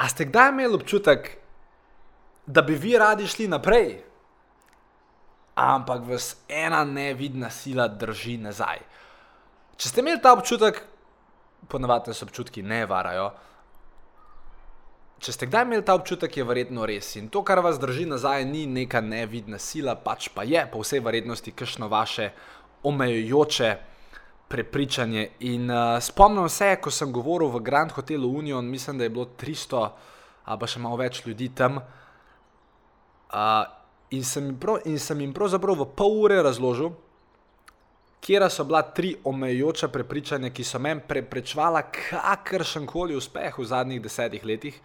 A ste kdaj imeli občutek, da bi vi radi šli naprej, ampak vas ena nevidna sila drži nazaj? Če ste imeli ta občutek, ponavadi se občutki ne varajo. Če ste kdaj imeli ta občutek, je verjetno res. In to, kar vas drži nazaj, ni neka nevidna sila, pač pa je po vsej verjetnosti kakšno vaše omejujoče prepričanje. In uh, spomnim se, ko sem govoril v Grand Hotelu Union, mislim, da je bilo 300 ali pa še malo več ljudi tam. Uh, in, sem prav, in sem jim pravzaprav v pol ure razložil, kje so bila tri omejujoča prepričanja, ki so meni preprečevala kakršen koli uspeh v zadnjih desetih letih.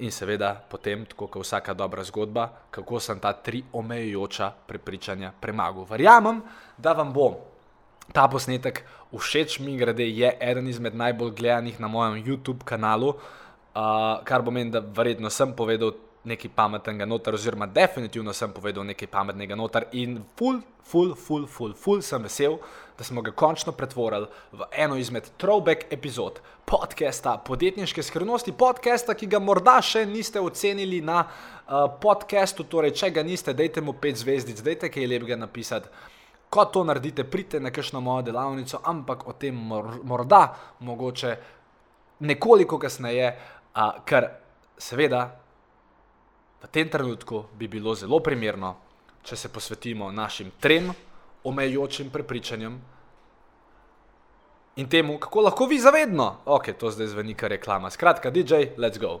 In seveda, potem, tako kot vsaka dobra zgodba, kako sem ta tri omejujoča prepričanja premagal. Verjamem, da vam bo ta posnetek všeč, mi grede, je eden izmed najbolj gledanih na mojem YouTube kanalu, uh, kar pomeni, da verjetno sem povedal nekaj pametnega noter, oziroma definitivno sem povedal nekaj pametnega noter in ful, ful, ful, ful, ful sem vesel, da smo ga končno pretvorili v eno izmed throwback epizod podcasta Podjetniške skrivnosti, podcasta, ki ga morda še niste ocenili na uh, podcastu, torej če ga niste, dajte mu pet zvezdic, dajte kaj lepega napisati. Ko to naredite, pridite na kakšno mojo delavnico, ampak o tem mor morda, mogoče nekoliko kasneje, uh, ker seveda v tem trenutku bi bilo zelo primerno, če se posvetimo našim trem omejujočim prepričanjem in temu, kako lahko vi zavedno, ok, to zdaj zveni kar reklama. Skratka, DJ, let's go.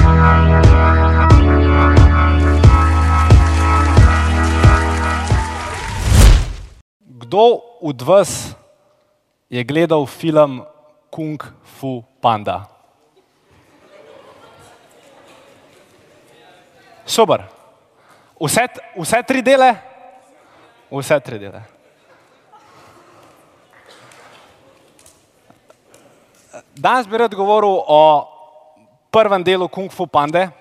Kdo od vas je gledal film Kung Fu Panda? Super. Vse, vse tri dele? Vse tri dele. Danes bi rad govoril o prvem delu Kung Fu Pande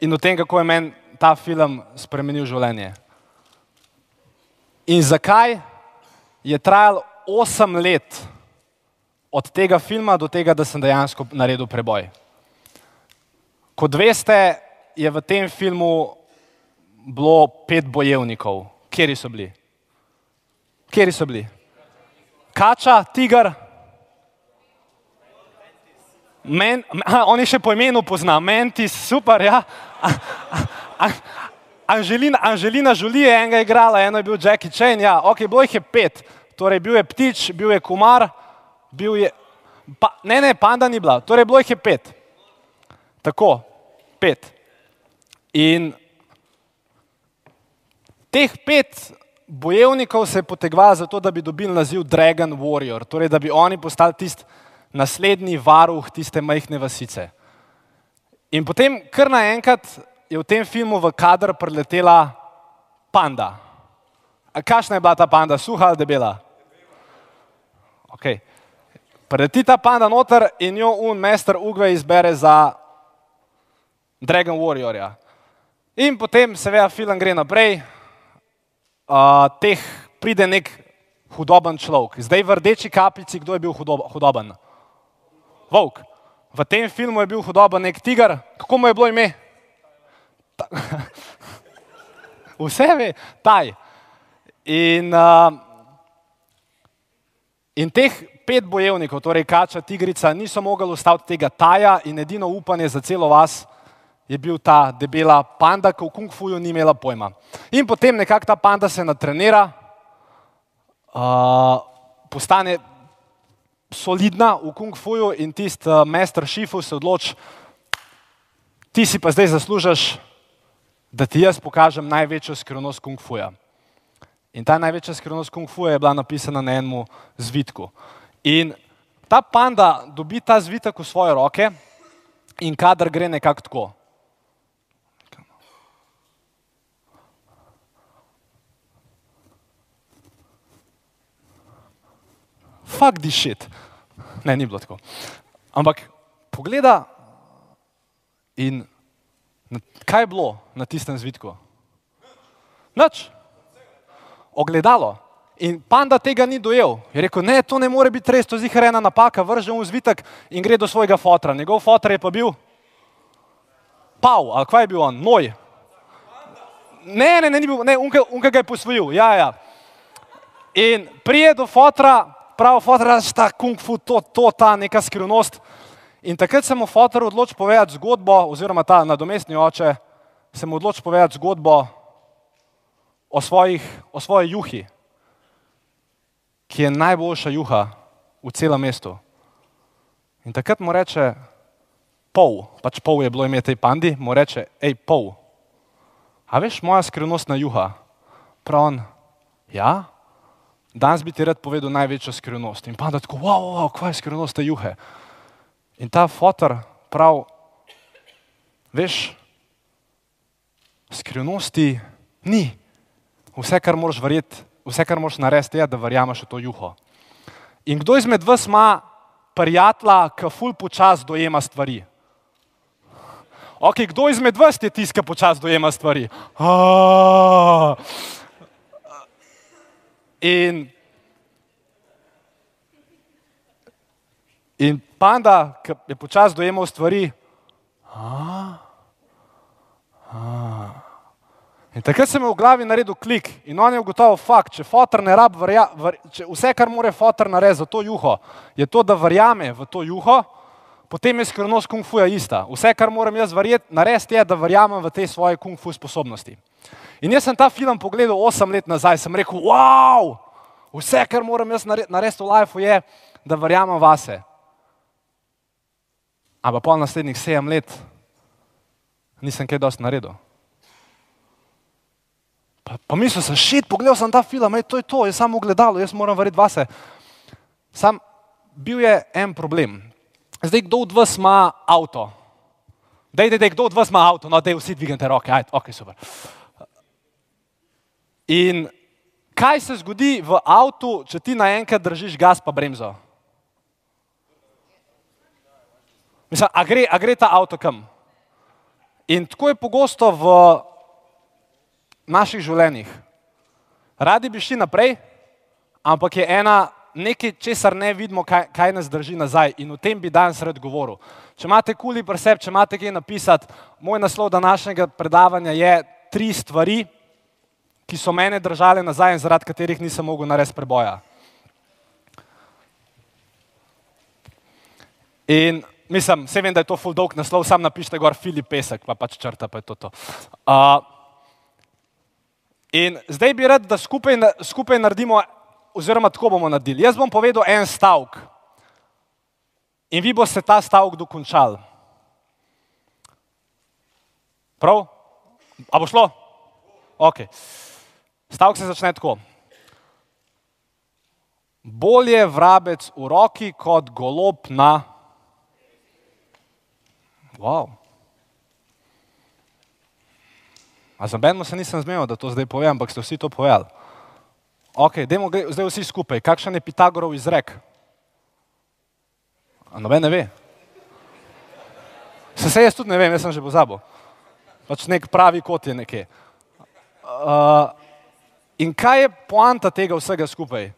in o tem, kako je meni ta film spremenil življenje. In zakaj je trajalo osem let od tega filma do tega, da sem dejansko naredil preboj. Kot veste, je v tem filmu bilo pet bojevnikov. Kje so bili? Kje so bili? Kača, tiger. Men, aha, on je še po imenu pozna, Mentis, super. Ja. Anželina, Anželina Žuli je enega igrala, eno je bil Jackie Chan. Ja, ok, bilo jih je pet. Torej, bil je ptič, bil je kumar, bil je. Pa, ne, ne, panda ni bila, torej bilo jih je pet. Tako, pet. In teh pet bojevnikov se je potegovalo zato, da bi dobili naziv Dragon Warrior, torej da bi oni postali tisti naslednji varuh tiste majhne vasice. In potem, kar naenkrat je v tem filmu v kader preletela panda. A kakšna je bila ta panda, suha ali debela? Okay. Preleti ta panda noter in jo un mester Ugve izbere za Dragon Warriorja. In potem, seveda, film gre naprej, uh, teh pride nek hudoben človek. Zdaj v rdeči kapici, kdo je bil hudoben? Volk. V tem filmu je bil hudoben nek tiger, kako mu je bilo ime? Ta Vse ve, taj. In, uh, in teh pet bojevnikov, torej kača, tigrica, niso mogli ustaviti tega taja in edino upanje za celo vas je bil ta debela panda, ki v kung fuju ni imela pojma. In potem nekako ta panda se natrenira, uh, postane solidna v kung fuju in tisti uh, mester šifu se odloči, ti si pa zdaj zaslužiš, da ti jaz pokažem največjo skrivnost kung fuja. In ta največja skrivnost kung fuja je bila napisana na enem zvitku. In ta panda dobi ta zvitek v svoje roke in kadar gre nekako tako. Fuck this shit. Ne, ni bilo tako. Ampak pogleda in kaj je bilo na tistem zvitku? Noč. Ogledalo. In panda tega ni dojel. Je rekel, ne, to ne more biti res, to je zihrena napaka, vržem v zvitek in gre do svojega fotra. Njegov fotor je pa bil Pav, ali kaj je bil on, Noj. Ne, ne, ne, ni bil, ne, unka, unka ga je posvojil, ja, ja. In prije do fotra, prav fotra, sta kung fu, to, to, ta neka skrivnost. In takrat sem mu fotor odločil povedati zgodbo, oziroma ta nadomestni oče, sem mu odločil povedati zgodbo o, svojih, o svoji juhi, ki je najboljša juha v celem mestu. In takrat mu reče, pol, pač pol je bilo ime tej pandi, mu reče, hej, pol. A veš, moja skrivnostna juha, prav on, ja, danes bi ti rad povedal največjo skrivnost. In panda tako, wow, wow, kaj je skrivnost te juhe. In ta fotor prav, veš, skrivnosti ni. Vse, kar moraš verjeti, vse, kar moraš narediti, je, da verjameš v to juho. In kdo izmed vas ima prijatelja, ki ful počas dojema stvari? Ok, kdo izmed vas je tisti, ki počas dojema stvari? Aaaa. In, in panda, ki je počas dojemal stvari, a, a. In takrat sem v glavi naredil klik in on je ugotovil fakt, če fotor ne rab, verja, ver, če vse, kar more fotor narediti za to juho, je to, da verjame v to juho, potem je skrivnost kung fuja ista. Vse, kar moram jaz narediti je, da verjamem v te svoje kung fu sposobnosti. In jaz sem ta film pogledal osem let nazaj, sem rekel, wow, vse, kar moram jaz narediti v lifeu je, da verjamem vase. Ampak po naslednjih sedem let nisem kaj dosti naredil. Pa, pa mislil sem, šit, pogledal sem ta film, ej, to je to, jaz samo gledalo, jaz moram verjeti vase. Sam bil je en problem. Zdaj, kdo od vas ima avto? Dej, dej, dej, kdo od vas ima avto? No, dej, vsi dvignite roke, ajde, ok, super. In kaj se zgodi v avtu, če ti naenkrat držiš gas pa bremzo? Mislim, a gre, a gre ta avto kam? In tako je pogosto v naših življenjih. Radi bi šli naprej, ampak je ena nekaj, česar ne vidimo, kaj, kaj nas drži nazaj in o tem bi danes rad govoril. Če imate kuli preseb, če imate kaj napisati, moj naslov današnjega predavanja je tri stvari, ki so mene držale nazaj in zaradi katerih nisem mogel narediti preboja. In mislim, vse vem, da je to full dolg naslov, sam napišite gor Filip Pesek, pa pač črta, pa je to to. Uh, In zdaj bi rad, da skupaj, skupaj naredimo, oziroma tako bomo naredili. Jaz bom povedal en stavek in vi boste ta stavek dokončali. Prav? A bo šlo? Ok. Stavek se začne tako. Bolje vrabec v roki kot golob na. Wow. A za meni se nisem zmedel, da to zdaj povem, ampak ste vsi to povedali. Ok, dajmo zdaj vsi skupaj. Kakšen je Pitagorov izrek? A noben ne ve. Se se jaz tudi ne vem, jaz sem že pozabil. Pač nek pravi kot je nekje. Uh, in kaj je poanta tega vsega skupaj?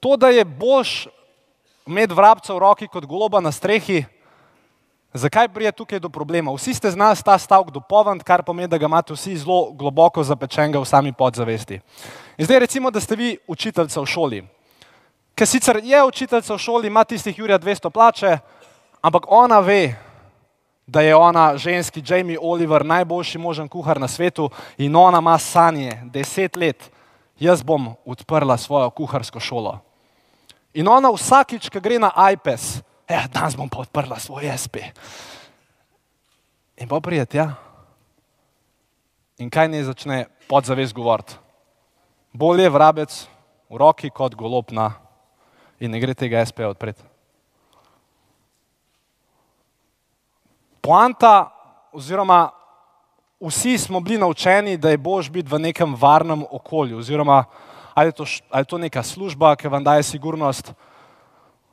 To, da je boš imeti vrabca v roki kot goloba na strehi, Zakaj prije tukaj do problema? Vsi ste znali ta stavek dopolniti, kar pomeni, da ga imate vsi zelo globoko zapečenega v sami podzavesti. In zdaj recimo, da ste vi učiteljica v šoli. Ker sicer je učiteljica v šoli, ima tistih Jurija 200 plače, ampak ona ve, da je ona ženski Jamie Oliver najboljši možen kuhar na svetu in ona ima sanje, deset let, jaz bom odprla svojo kuharsko šolo. In ona vsakič, ko gre na iPad, ja, danes bom pa odprla svoj SP. In pa prijeti, ja. In kaj ne začne podzavest govoriti? Bolje je vrabec v roki kot golopna in ne gre tega SP odpreti. Poanta, oziroma vsi smo bili naučeni, da je bož biti v nekem varnem okolju, oziroma ali je to, ali je to neka služba, ki vam daje sigurnost,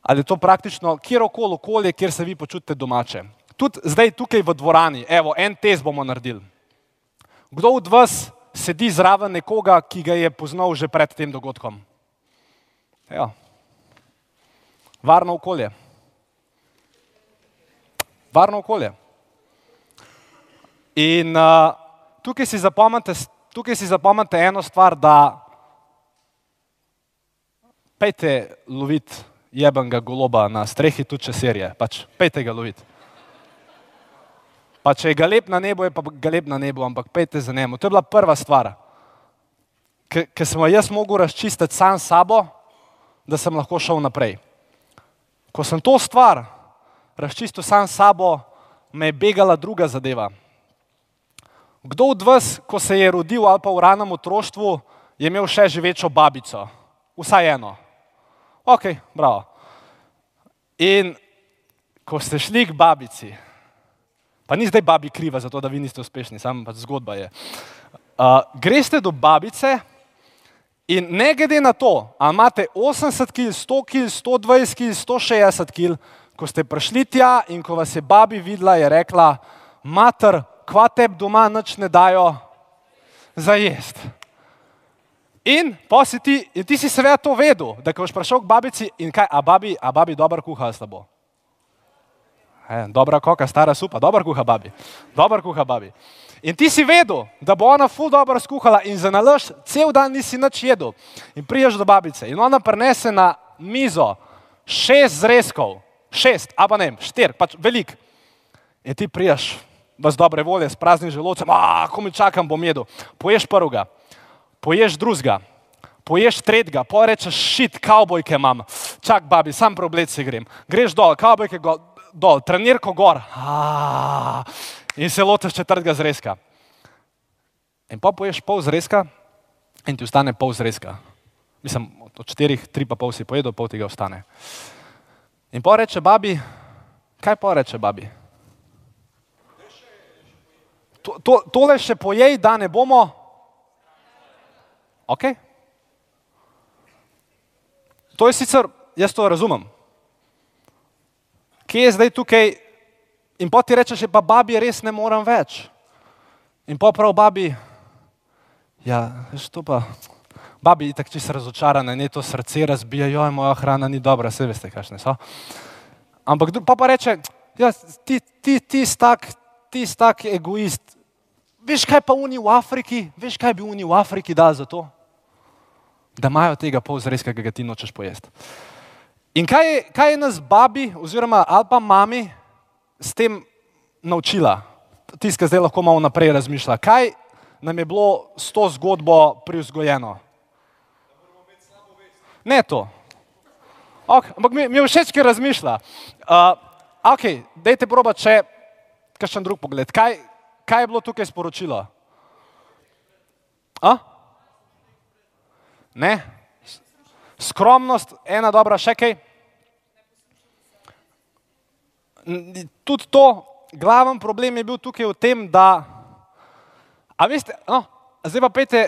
ali je to praktično kjerkoli okolje, kjer se vi počutite domače. Tudi zdaj tukaj v dvorani, evo, en test bomo naredili. Kdo od vas sedi zraven nekoga, ki ga je poznal že pred tem dogodkom? Ja. Varno okolje. Varno okolje. In uh, tukaj si tukaj si zapomnite eno stvar, da pejte loviti jebenega goloba na strehi, tudi če serije, pač pejte ga loviti. Pa če je ga lep na nebu, je pa ga lep na nebu, ampak pejte za njemu. To je bila prva stvar, ki sem jo jaz mogel razčistiti sam sabo, da sem lahko šel naprej. Ko sem to stvar razčistil sam sabo, me je begala druga zadeva. Kdo od vas, ko se je rodil ali pa v ranem otroštvu, je imel še živečo babico? Vsaj eno. Ok, bravo. In ko ste šli k babici, pa ni zdaj babi kriva za to, da vi niste uspešni, samo pač zgodba je. Uh, greste do babice in ne glede na to, ali imate 80 kg, 100 kg, 120 kg, 160 kg, ko ste prišli tja in ko vas je babi videla, je rekla, mater, kva teb doma nič ne dajo za jesti. In, si ti, in ti si seveda to vedel, da ko boš prišel k babici in kaj, a babi, a babi dobro kuha s tabo. E, dobra koka, stara supa, dobro kuha babi. Dobro kuha babi. In ti si vedel, da bo ona ful dobro skuhala in za nalož cel dan nisi nič jedel. In priješ do babice in ona prenese na mizo šest zrezkov, šest, a pa ne, štir, pač velik. In ti priješ, vas dobre volje, s praznim želodcem, a ko mi čakam, bom jedel. Poješ prvega poješ drugega, poješ tretjega, porečeš šit, kavbojke imam, čak babi, sam problem se grem. Greš dol, kavbojke go, dol, trenirko gor Aaaa. in se lotiš četrtega zrezka. In pa poješ pol zrezka in ti ostane pol zrezka. Mislim, od štirih, tri pa pol si pojedel, pol tega ostane. In pa reče babi, kaj pa reče babi? To, to, tole še pojej, da ne bomo Ok. To je sicer, jaz to razumem. Kje je zdaj tukaj? In pa ti rečeš, pa babi, res ne morem več. In pa prav babi, ja, veš to pa. Babi, tako če si razočarana, ne to srce razbija, joj, moja hrana ni dobra, vse veste, kakšne so. Ampak pa pa reče, ja, ti, ti, ti, stak, ti stak egoist. Veš, kaj pa oni v Afriki, veš, kaj bi oni v Afriki dali za to? Da imajo tega pol zrezka, ki ga ti nočeš pojesti. In kaj je, kaj je nas babi oziroma ali pa mami s tem naučila? Tiska zdaj lahko malo naprej razmišlja. Kaj nam je bilo s to zgodbo privzgojeno? Ne to. Okay, ampak mi, mi je všeč, ker razmišlja. Uh, ok, dajte proba, če kakšen drug pogled. Kaj, kaj je bilo tukaj sporočilo? A? Ne? Skromnost, ena dobra, še kaj. Tudi to, glaven problem je bil tukaj v tem, da, a veste, no, zdaj pa pete,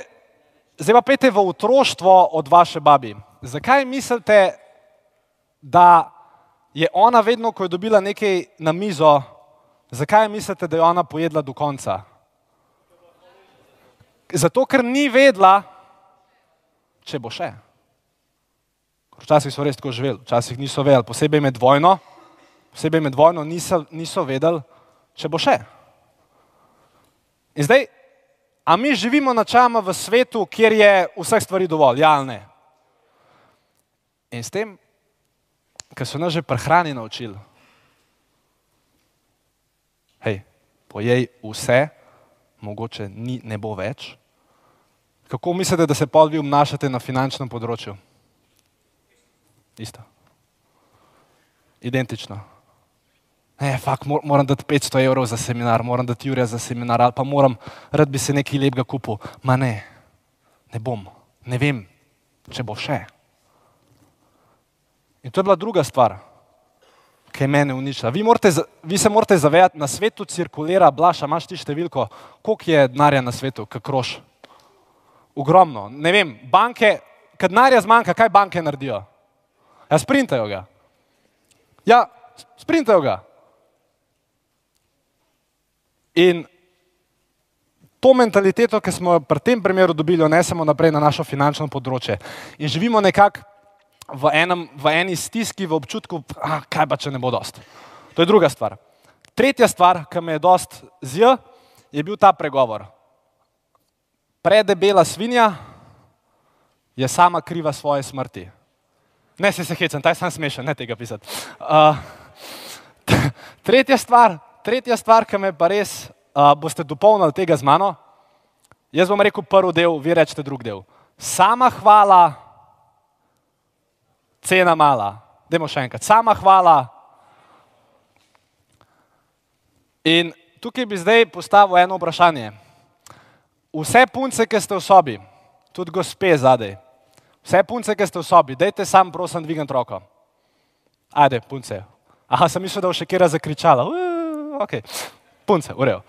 zdaj pa pete v otroštvo od vaše babi. Zakaj mislite, da je ona vedno, ko je dobila nekaj na mizo, zakaj mislite, da je ona pojedla do konca? Zato, ker ni vedela, če bo še. Včasih so res tako živeli, včasih niso vedeli, posebej med vojno, posebej med vojno niso, niso vedeli, če bo še. In zdaj, a mi živimo načama v svetu, kjer je vseh stvari dovolj, ja ali ne? In s tem, ker so nas že prehrani naučili, hej, pojej vse, mogoče ni, ne bo več. Kako mislite, da se podvi obnašate na finančnem področju? Isto. Identično. Ne, fakt, moram dati 500 evrov za seminar, moram dati Jurija za seminar, ali pa moram, rad bi se nekaj lepega kupil. Ma ne, ne bom, ne vem, če bo še. In to je bila druga stvar, ki je mene uničila. Vi, morate, vi se morate zavedati, na svetu cirkulira, blaša, imaš ti številko, koliko je denarja na svetu, kakroš ogromno. Ne vem, banke, kad denarja zmanjka, kaj banke naredijo? Ja, sprintajo ga. Ja, sprintajo ga. In to mentaliteto, ki smo jo pri tem primeru dobili, jo nesemo naprej na našo finančno področje. In živimo nekako v, v eni stiski, v občutku, ah, kaj pa če ne bo dost. To je druga stvar. Tretja stvar, ki me je dost zj, je bil ta pregovor. Predebela svinja je sama kriva svoje smrti. Ne, se se hecam, taj sam smešen, ne tega pisati. Uh, tretja stvar, tretja stvar, ki me pa res uh, boste dopolnili tega z mano, jaz bom rekel prvi del, vi rečete drug del. Sama hvala, cena mala. Dajmo še enkrat. Sama hvala. In tukaj bi zdaj postavil eno vprašanje. Vse punce, ki ste v sobi, tudi gospe zadaj, vse punce, ki ste v sobi, dajte sam, prosim, dvigant roko. Ajde, punce. Aha, sem mislil, da bo še kera zakričala. Uh, okay. Punce, redu.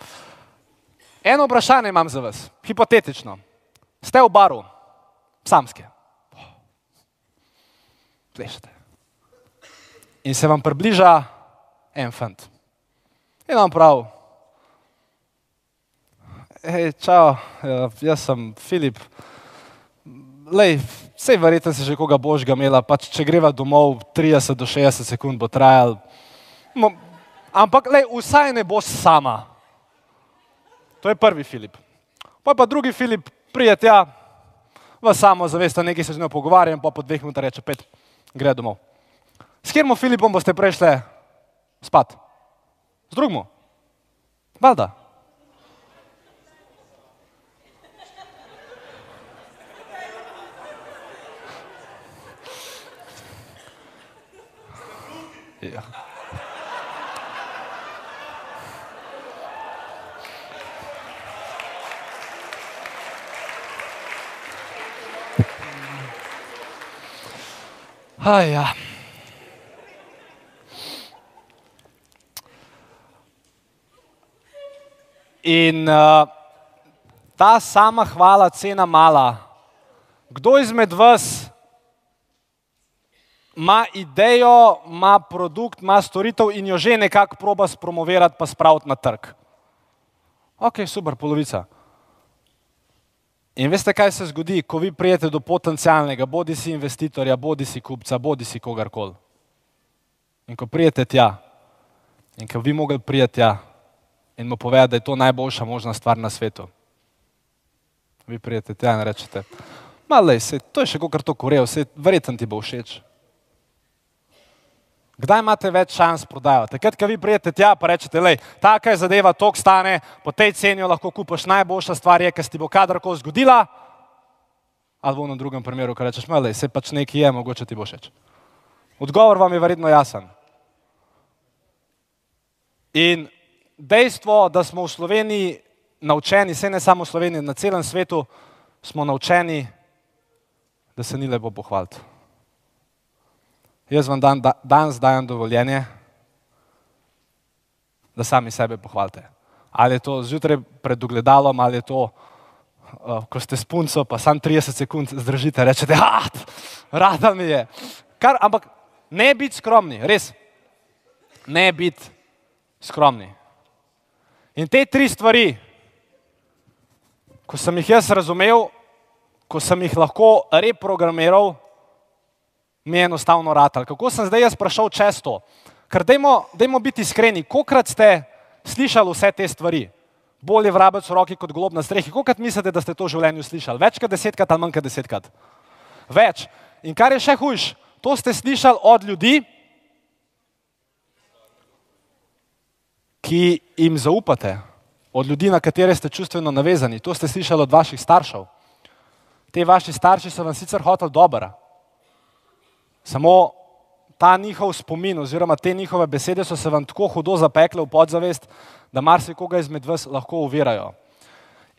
Eno vprašanje imam za vas, hipotetično. Ste v baru, samske. Plešete. In se vam približa en fant. In vam prav. Hej, čau, ja, jaz sem Filip. Lej, vse verjetno si že koga božga imela, pač če greva domov 30 do 60 sekund bo trajal. Mo, ampak lej, vsaj ne bo sama. To je prvi Filip. Pa pa drugi Filip prije tja, v samo zavest, nekaj se z njo pogovarjam, pa po dveh minutah reče pet, gre domov. S kjermo Filipom boste prešli spat? Z drugim? Valjda. Ja. Ah, ja. In uh, ta sama hvala, cena mala. Kdo izmed vas ima idejo, ima produkt, ima storitev in jo že nekako proba spromovirati, pa spraviti na trg? Ok, super, polovica. In veste, kaj se zgodi, ko vi prijete do potencialnega, bodi si investitorja, bodi si kupca, bodi si kogarkoli. In ko prijete tja, in ko vi mogli prijeti tja in mu povedati, da je to najboljša možna stvar na svetu, vi prijete tja in rečete, malo je, to je še kakor to korejo, verjetno ti bo všeč. Kdaj imate več šans prodajati? Takrat, ko vi prijete tja, pa rečete, da taka je zadeva, tok stane, po tej ceni lahko kupiš najboljša stvar, je, ki se ti bo kadarkoli zgodila. Ali v enem drugem primeru, ko rečeš, da se pač nekaj je, mogoče ti bo všeč. Odgovor vam je verjetno jasen. In dejstvo, da smo v Sloveniji naučeni, se ne samo v Sloveniji, na celem svetu smo naučeni, da se ni lepo pohvaliti. Jaz vam dan, da, danes dajem dovoljenje, da sami sebe pohvalite. Ali je to zjutraj pred ogledalom, ali je to, uh, ko ste spunco, pa sam 30 sekund zdržite, rečete, ah, rada mi je. Kar, ampak ne biti skromni, res. Ne biti skromni. In te tri stvari, ko sem jih jaz razumel, ko sem jih lahko reprogramiral, mi je enostavno ratal. Kako sem zdaj jaz prišel čez to? Ker dajmo, dajmo biti iskreni, kolikrat ste slišali vse te stvari? Bolje vrabec v roki kot glob na strehi. Kolikrat mislite, da ste to v življenju slišali? Več kot desetkrat ali manj kot desetkrat? Več. In kar je še hujš, to ste slišali od ljudi, ki jim zaupate, od ljudi, na katere ste čustveno navezani. To ste slišali od vaših staršev. Te vaši starši so vam sicer hoteli dobro, Samo ta njihov spomin oziroma te njihove besede so se vam tako hudo zapekle v podzavest, da marsikoga izmed vas lahko uvirajo.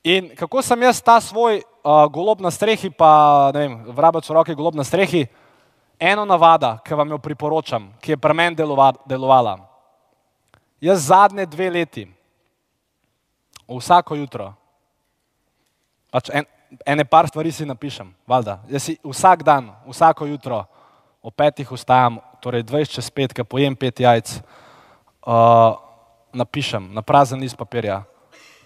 In kako sem jaz ta svoj uh, golob na strehi, pa ne vem, vrabec v roki golob na strehi, eno navada, ki vam jo priporočam, ki je pri meni delovala. Jaz zadnje dve leti, vsako jutro, pač en, ene par stvari si napišem, valjda, jaz si vsak dan, vsako jutro o petih vstajam, torej 20 čez pet, ko pojem pet jajc, uh, napišem na prazen list papirja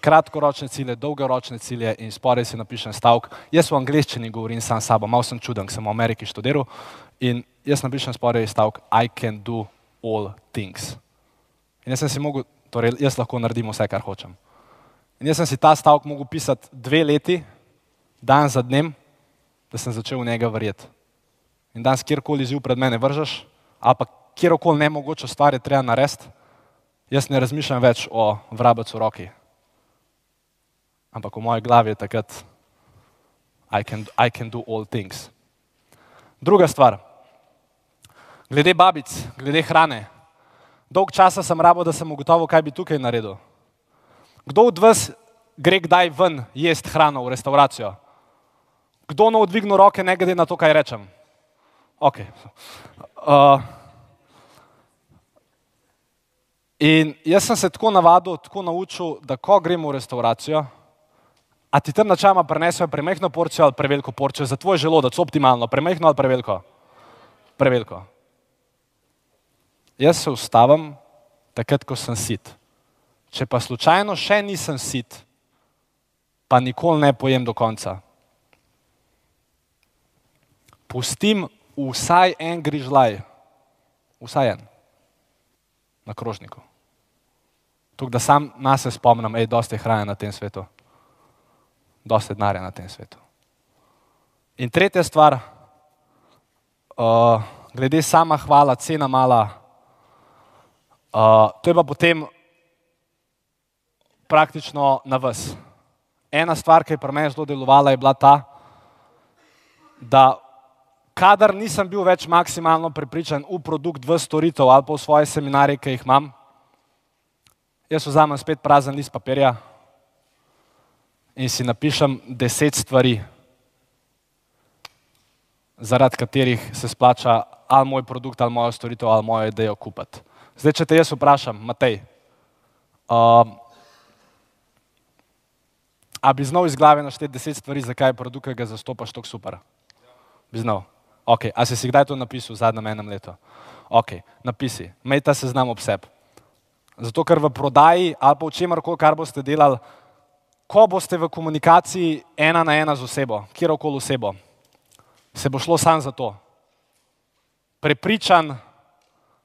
kratkoročne cilje, dolgoročne cilje in spore si napišem stavek. Jaz v angleščini govorim sam s sabo, malo sem čuden, sem v Ameriki študiral in jaz napišem spore stavek I can do all things. In jaz sem si mogel, torej jaz lahko naredim vse, kar hočem. In jaz sem si ta stavek mogel pisati dve leti, dan za dnem, da sem začel v njega verjeti. In danes kjerkoli izziv pred mene vržeš, ali pa kjerkoli ne mogoče stvar je treba narediti, jaz ne razmišljam več o vrabacu roki. Ampak v moji glavi je takrat, I can, I can do all things. Druga stvar, glede babic, glede hrane. Dolg časa sem rabo, da sem ugotovil, kaj bi tukaj naredil. Kdo od vas gre kdaj ven jesti hrano v restauracijo? Kdo no odvigne roke, ne glede na to, kaj rečem? Okay. Uh, in jaz sem se tako navadil, tako naučil, da ko gremo v restauracijo, a ti tam načeloma prenesejo premehko porcijo ali preveliko porcijo za tvoj želodec, optimalno, premehko ali preveliko? Preveliko. Jaz se ustavim takrat, ko sem sit. Če pa slučajno še nisem sit, pa nikoli ne pojem do konca. Pustim vsaj en grižljaj, vsaj en, na krožniku. Tukaj, da sam nas se spomnim, je dosti hrane na tem svetu, dosti denarja na tem svetu. In tretja stvar, uh, glede sama hvala, cena mala, uh, to je pa potem praktično na vas. Ena stvar, ki je pri meni zelo delovala, je bila ta, da kadar nisem bil več maksimalno prepričan v produkt, v storitev ali pa v svoje seminarije, ki jih imam, jaz vzamem spet prazen list papirja in si napišem deset stvari, zaradi katerih se splača ali moj produkt, ali mojo storitev, ali mojo idejo kupiti. Zdaj, če te jaz vprašam, Matej, uh, a bi znal iz glave našteti deset stvari, zakaj je produkt, ki ga zastopaš, tako super? Bi znal. Ok, a si si kdaj to napisal v zadnjem enem letu? Ok, napisi, imej ta seznam ob sebi. Zato, ker v prodaji ali pa v čemer koli, kar boste delali, ko boste v komunikaciji ena na ena z osebo, kjerkoli osebo, se bo šlo sam za to. Prepričan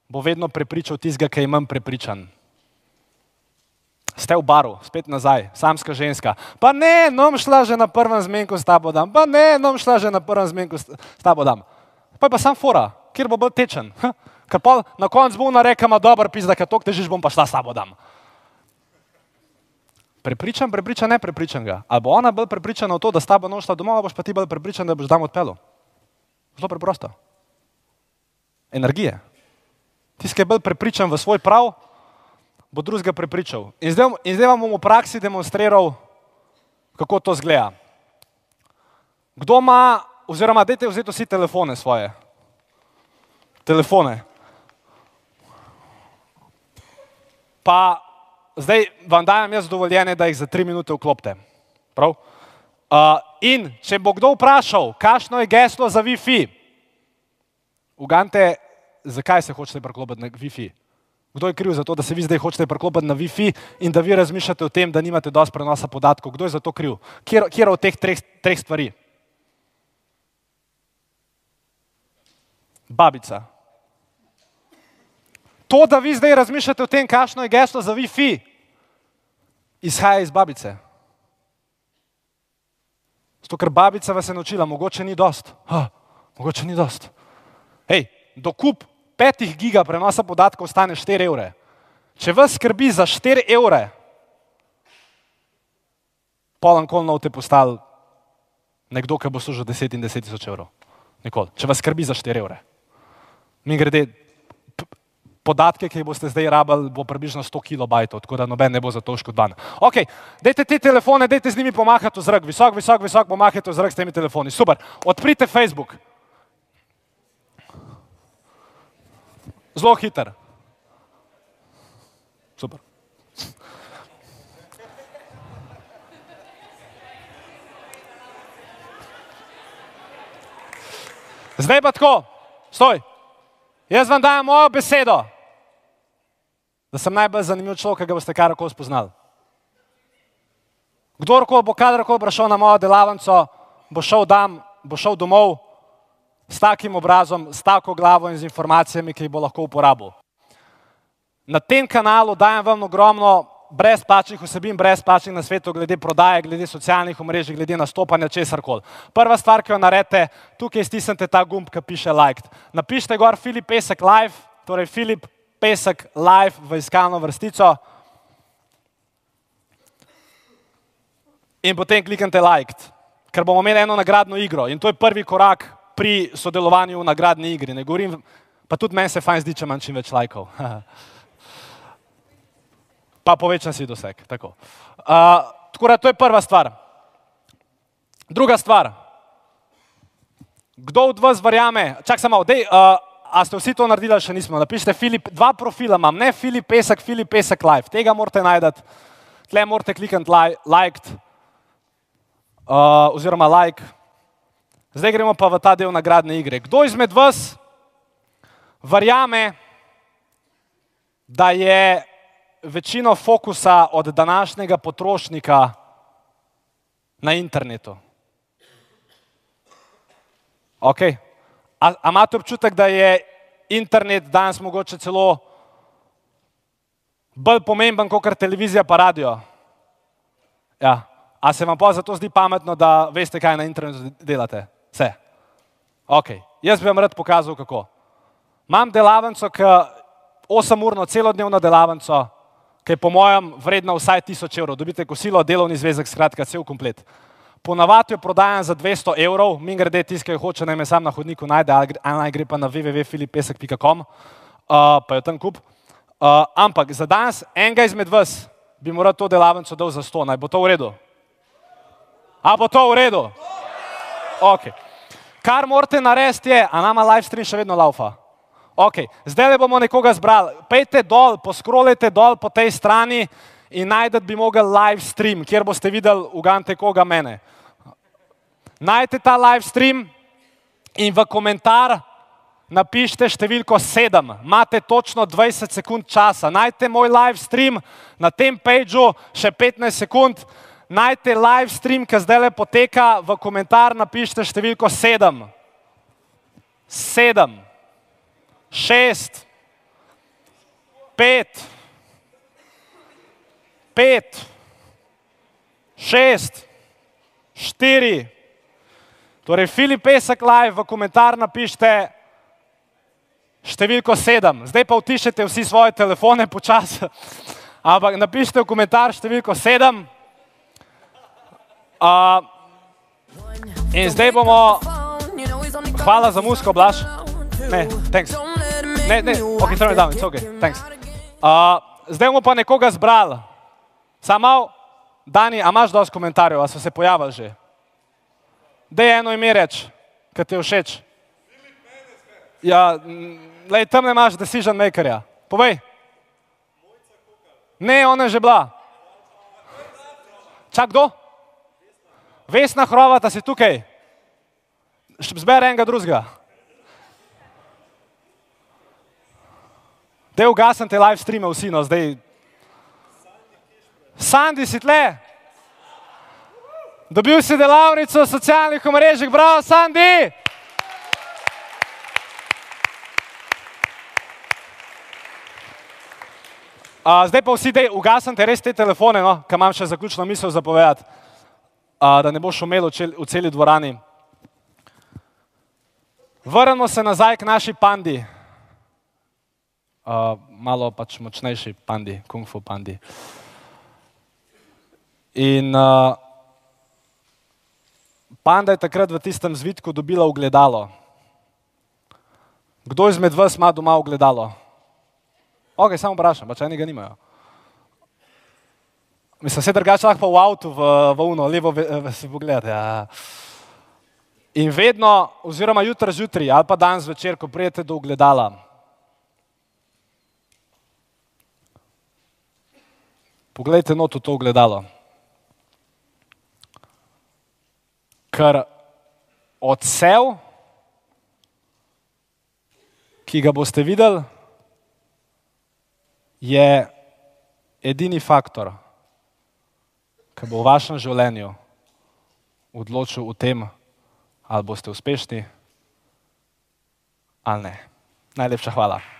bo vedno prepričal tistega, ki je manj prepričan. Ste v baru, spet nazaj, samska ženska. Pa ne, nom šla že na prvem zmenku s tabo dam, pa ne, nom šla že na prvem zmenku s tabo dam. Pa je pa sam fora, kjer bo bolj tečen. Ker pa na koncu bo ona reka, ma dober pizda, ker tok težiš, bom pa šla s tabo dam. Prepričan, prepričan, ne prepričan ga. Ali bo ona bolj prepričana v to, da s tabo nošla domov, boš pa ti bolj prepričan, da boš dam odpelo. Zelo preprosto. Energije. Tisti, ki je bolj prepričan v svoj prav, bo drugega prepričal. In zdaj, in zdaj vam bom v praksi demonstriral, kako to zgleda. Kdo ima, oziroma dajte vzeti vsi telefone svoje. Telefone. Pa zdaj vam dajem jaz dovoljenje, da jih za tri minute vklopite. Prav? Uh, in če bo kdo vprašal, kakšno je geslo za Wi-Fi, ugante, zakaj se hočete priklopiti na Wi-Fi? Kdo je kriv za to, da se vi zdaj hočete priklopiti na Wi-Fi in da vi razmišljate o tem, da nimate dosti prenosa podatkov? Kdo je za to kriv? Kjer od teh treh, treh stvari? Babica. To, da vi zdaj razmišljate o tem, kakšno je geslo za Wi-Fi, izhaja iz babice. Zato, ker babica vas je naučila, mogoče ni dost. Ha, mogoče ni dost. Hej, dokup petih giga prenosa podatkov stane 4 evre. Če vas skrbi za 4 evre, polan kolno te postal nekdo, ki bo služil 10 in 10 tisoč evrov. Nikoli. Če vas skrbi za 4 evre. Mi grede, podatke, ki jih boste zdaj rabili, bo približno 100 kilobajtov, tako da noben ne bo za to škodovan. Ok, dajte te telefone, dajte z njimi pomahati v zrak, visok, visok, visok, pomahajte v zrak s temi telefoni. Super, odprite Facebook. Zelo hiter. Super. Zdaj pa tako, stoj. Jaz vam dajem mojo besedo, da sem najbolj zanimiv človek, ki ga boste karkoli spoznali. Kdorkoli bo kadarkoli prišel na mojo delavnico, bo šel, dam, bo šel domov s takim obrazom, s tako glavo in z informacijami, ki jih bo lahko uporabil. Na tem kanalu dajem vam ogromno brezplačnih vsebin, brezplačnih na svetu, glede prodaje, glede socialnih omrežij, glede nastopanja, česar koli. Prva stvar, ki jo naredite, tukaj stisnite ta gumb, ki piše like. Napišite gor Filip Pesek live, torej Filip Pesek live v iskalno vrstico. In potem kliknite like, ker bomo imeli eno nagradno igro. In to je prvi korak pri sodelovanju v nagradni igri. Ne govorim, pa tudi meni se fajn zdi, če imam čim več lajkov. pa povečam si doseg. Tako. Uh, tako da to je prva stvar. Druga stvar. Kdo od vas verjame, čak samo, dej, uh, a ste vsi to naredili, še nismo. Napišite, Filip, dva profila imam, ne Filip Pesek, Filip Pesek Live. Tega morate najti, tle morate klikniti like, uh, oziroma like. Zdaj gremo pa v ta del nagradne igre. Kdo izmed vas verjame, da je večino fokusa od današnjega potrošnika na internetu. Okay. A, a imate občutek, da je internet danes mogoče celo bolj pomemben kot televizija pa radio? Ja. A se vam pa zato zdi pametno, da veste, kaj na internetu delate? Vse. Okay. Jaz bi vam rad pokazal, kako. Imam delavnico, ki 8-urno celodnevno delavnico, ki je po mojem vredna vsaj 1000 evrov. Dobite kosilo, delovni zvezek, skratka, cel komplet. Ponavadi jo prodajam za 200 evrov, mi grede jo hoče, naj me sam na hodniku najde, ali naj gre pa na www.filipesek.com, uh, pa jo tam kup. Uh, ampak za danes enega izmed vas bi moral to delavnico dal za 100, naj bo to v redu. A bo to v redu? Okay. Kar morate narediti je, a nama live stream še vedno laufa. Okay. Zdaj le bomo nekoga zbrali. Pejte dol, poskrolite dol po tej strani in najdete bi mogel live stream, kjer boste videli, ugante koga mene. Najdete ta live stream in v komentar napišite številko 7. Imate točno 20 sekund časa. Najdete moj live stream na tem pageu še 15 sekund. Najdete live stream, ki zdaj le poteka, v komentar napišite številko 7. 7 šest, pet, pet, šest, štiri. Torej, Filip Pesek live v komentar napišite številko sedem. Zdaj pa utišite vsi svoje telefone počasi. Ampak napišite v komentar številko sedem. Uh, in zdaj bomo, hvala za musko, Blaž. Ne, thanks. Ne, ne, ok, turn it down, it's okay, thanks. Uh, zdaj bomo pa nekoga zbrali. Samo, Dani, a imaš dosti komentarjev, a so se pojavili že? Dej eno ime reč, ki ti je všeč. Ja, lej, tam ne imaš decision makerja. Povej. Ne, ona je že bila. Čak kdo? Vesna Hrovata si tukaj. Zbere enega drugega. Da ugasem te live streame, vsi no zdaj. Sandi si tle. Dobil si delavnico socialnih omrežij, bravo, Sandi! Uh, zdaj pa vsi, ugasem te res te telefone, no, ki imam še zaključno misel zapovedati, uh, da ne boš umel v, v celi dvorani. Vrnemo se nazaj k naši pandi uh, malo pač močnejši pandi, kung fu pandi. In uh, panda je takrat v tistem zvitku dobila ogledalo. Kdo izmed vas ima doma ogledalo? Ok, samo vprašam, pač eni ga nimajo. Mislim, se drugače lahko v avtu, v, v uno, levo si pogledate. Ja. In vedno, oziroma jutro zjutraj ali pa danes večer, ko prijete do ogledala, Poglejte not v to gledalo. Ker odsev ki ga boste videli, je edini faktor, ki bo v vašem življenju odločil o tem, ali boste uspešni ali ne. Najlepša hvala.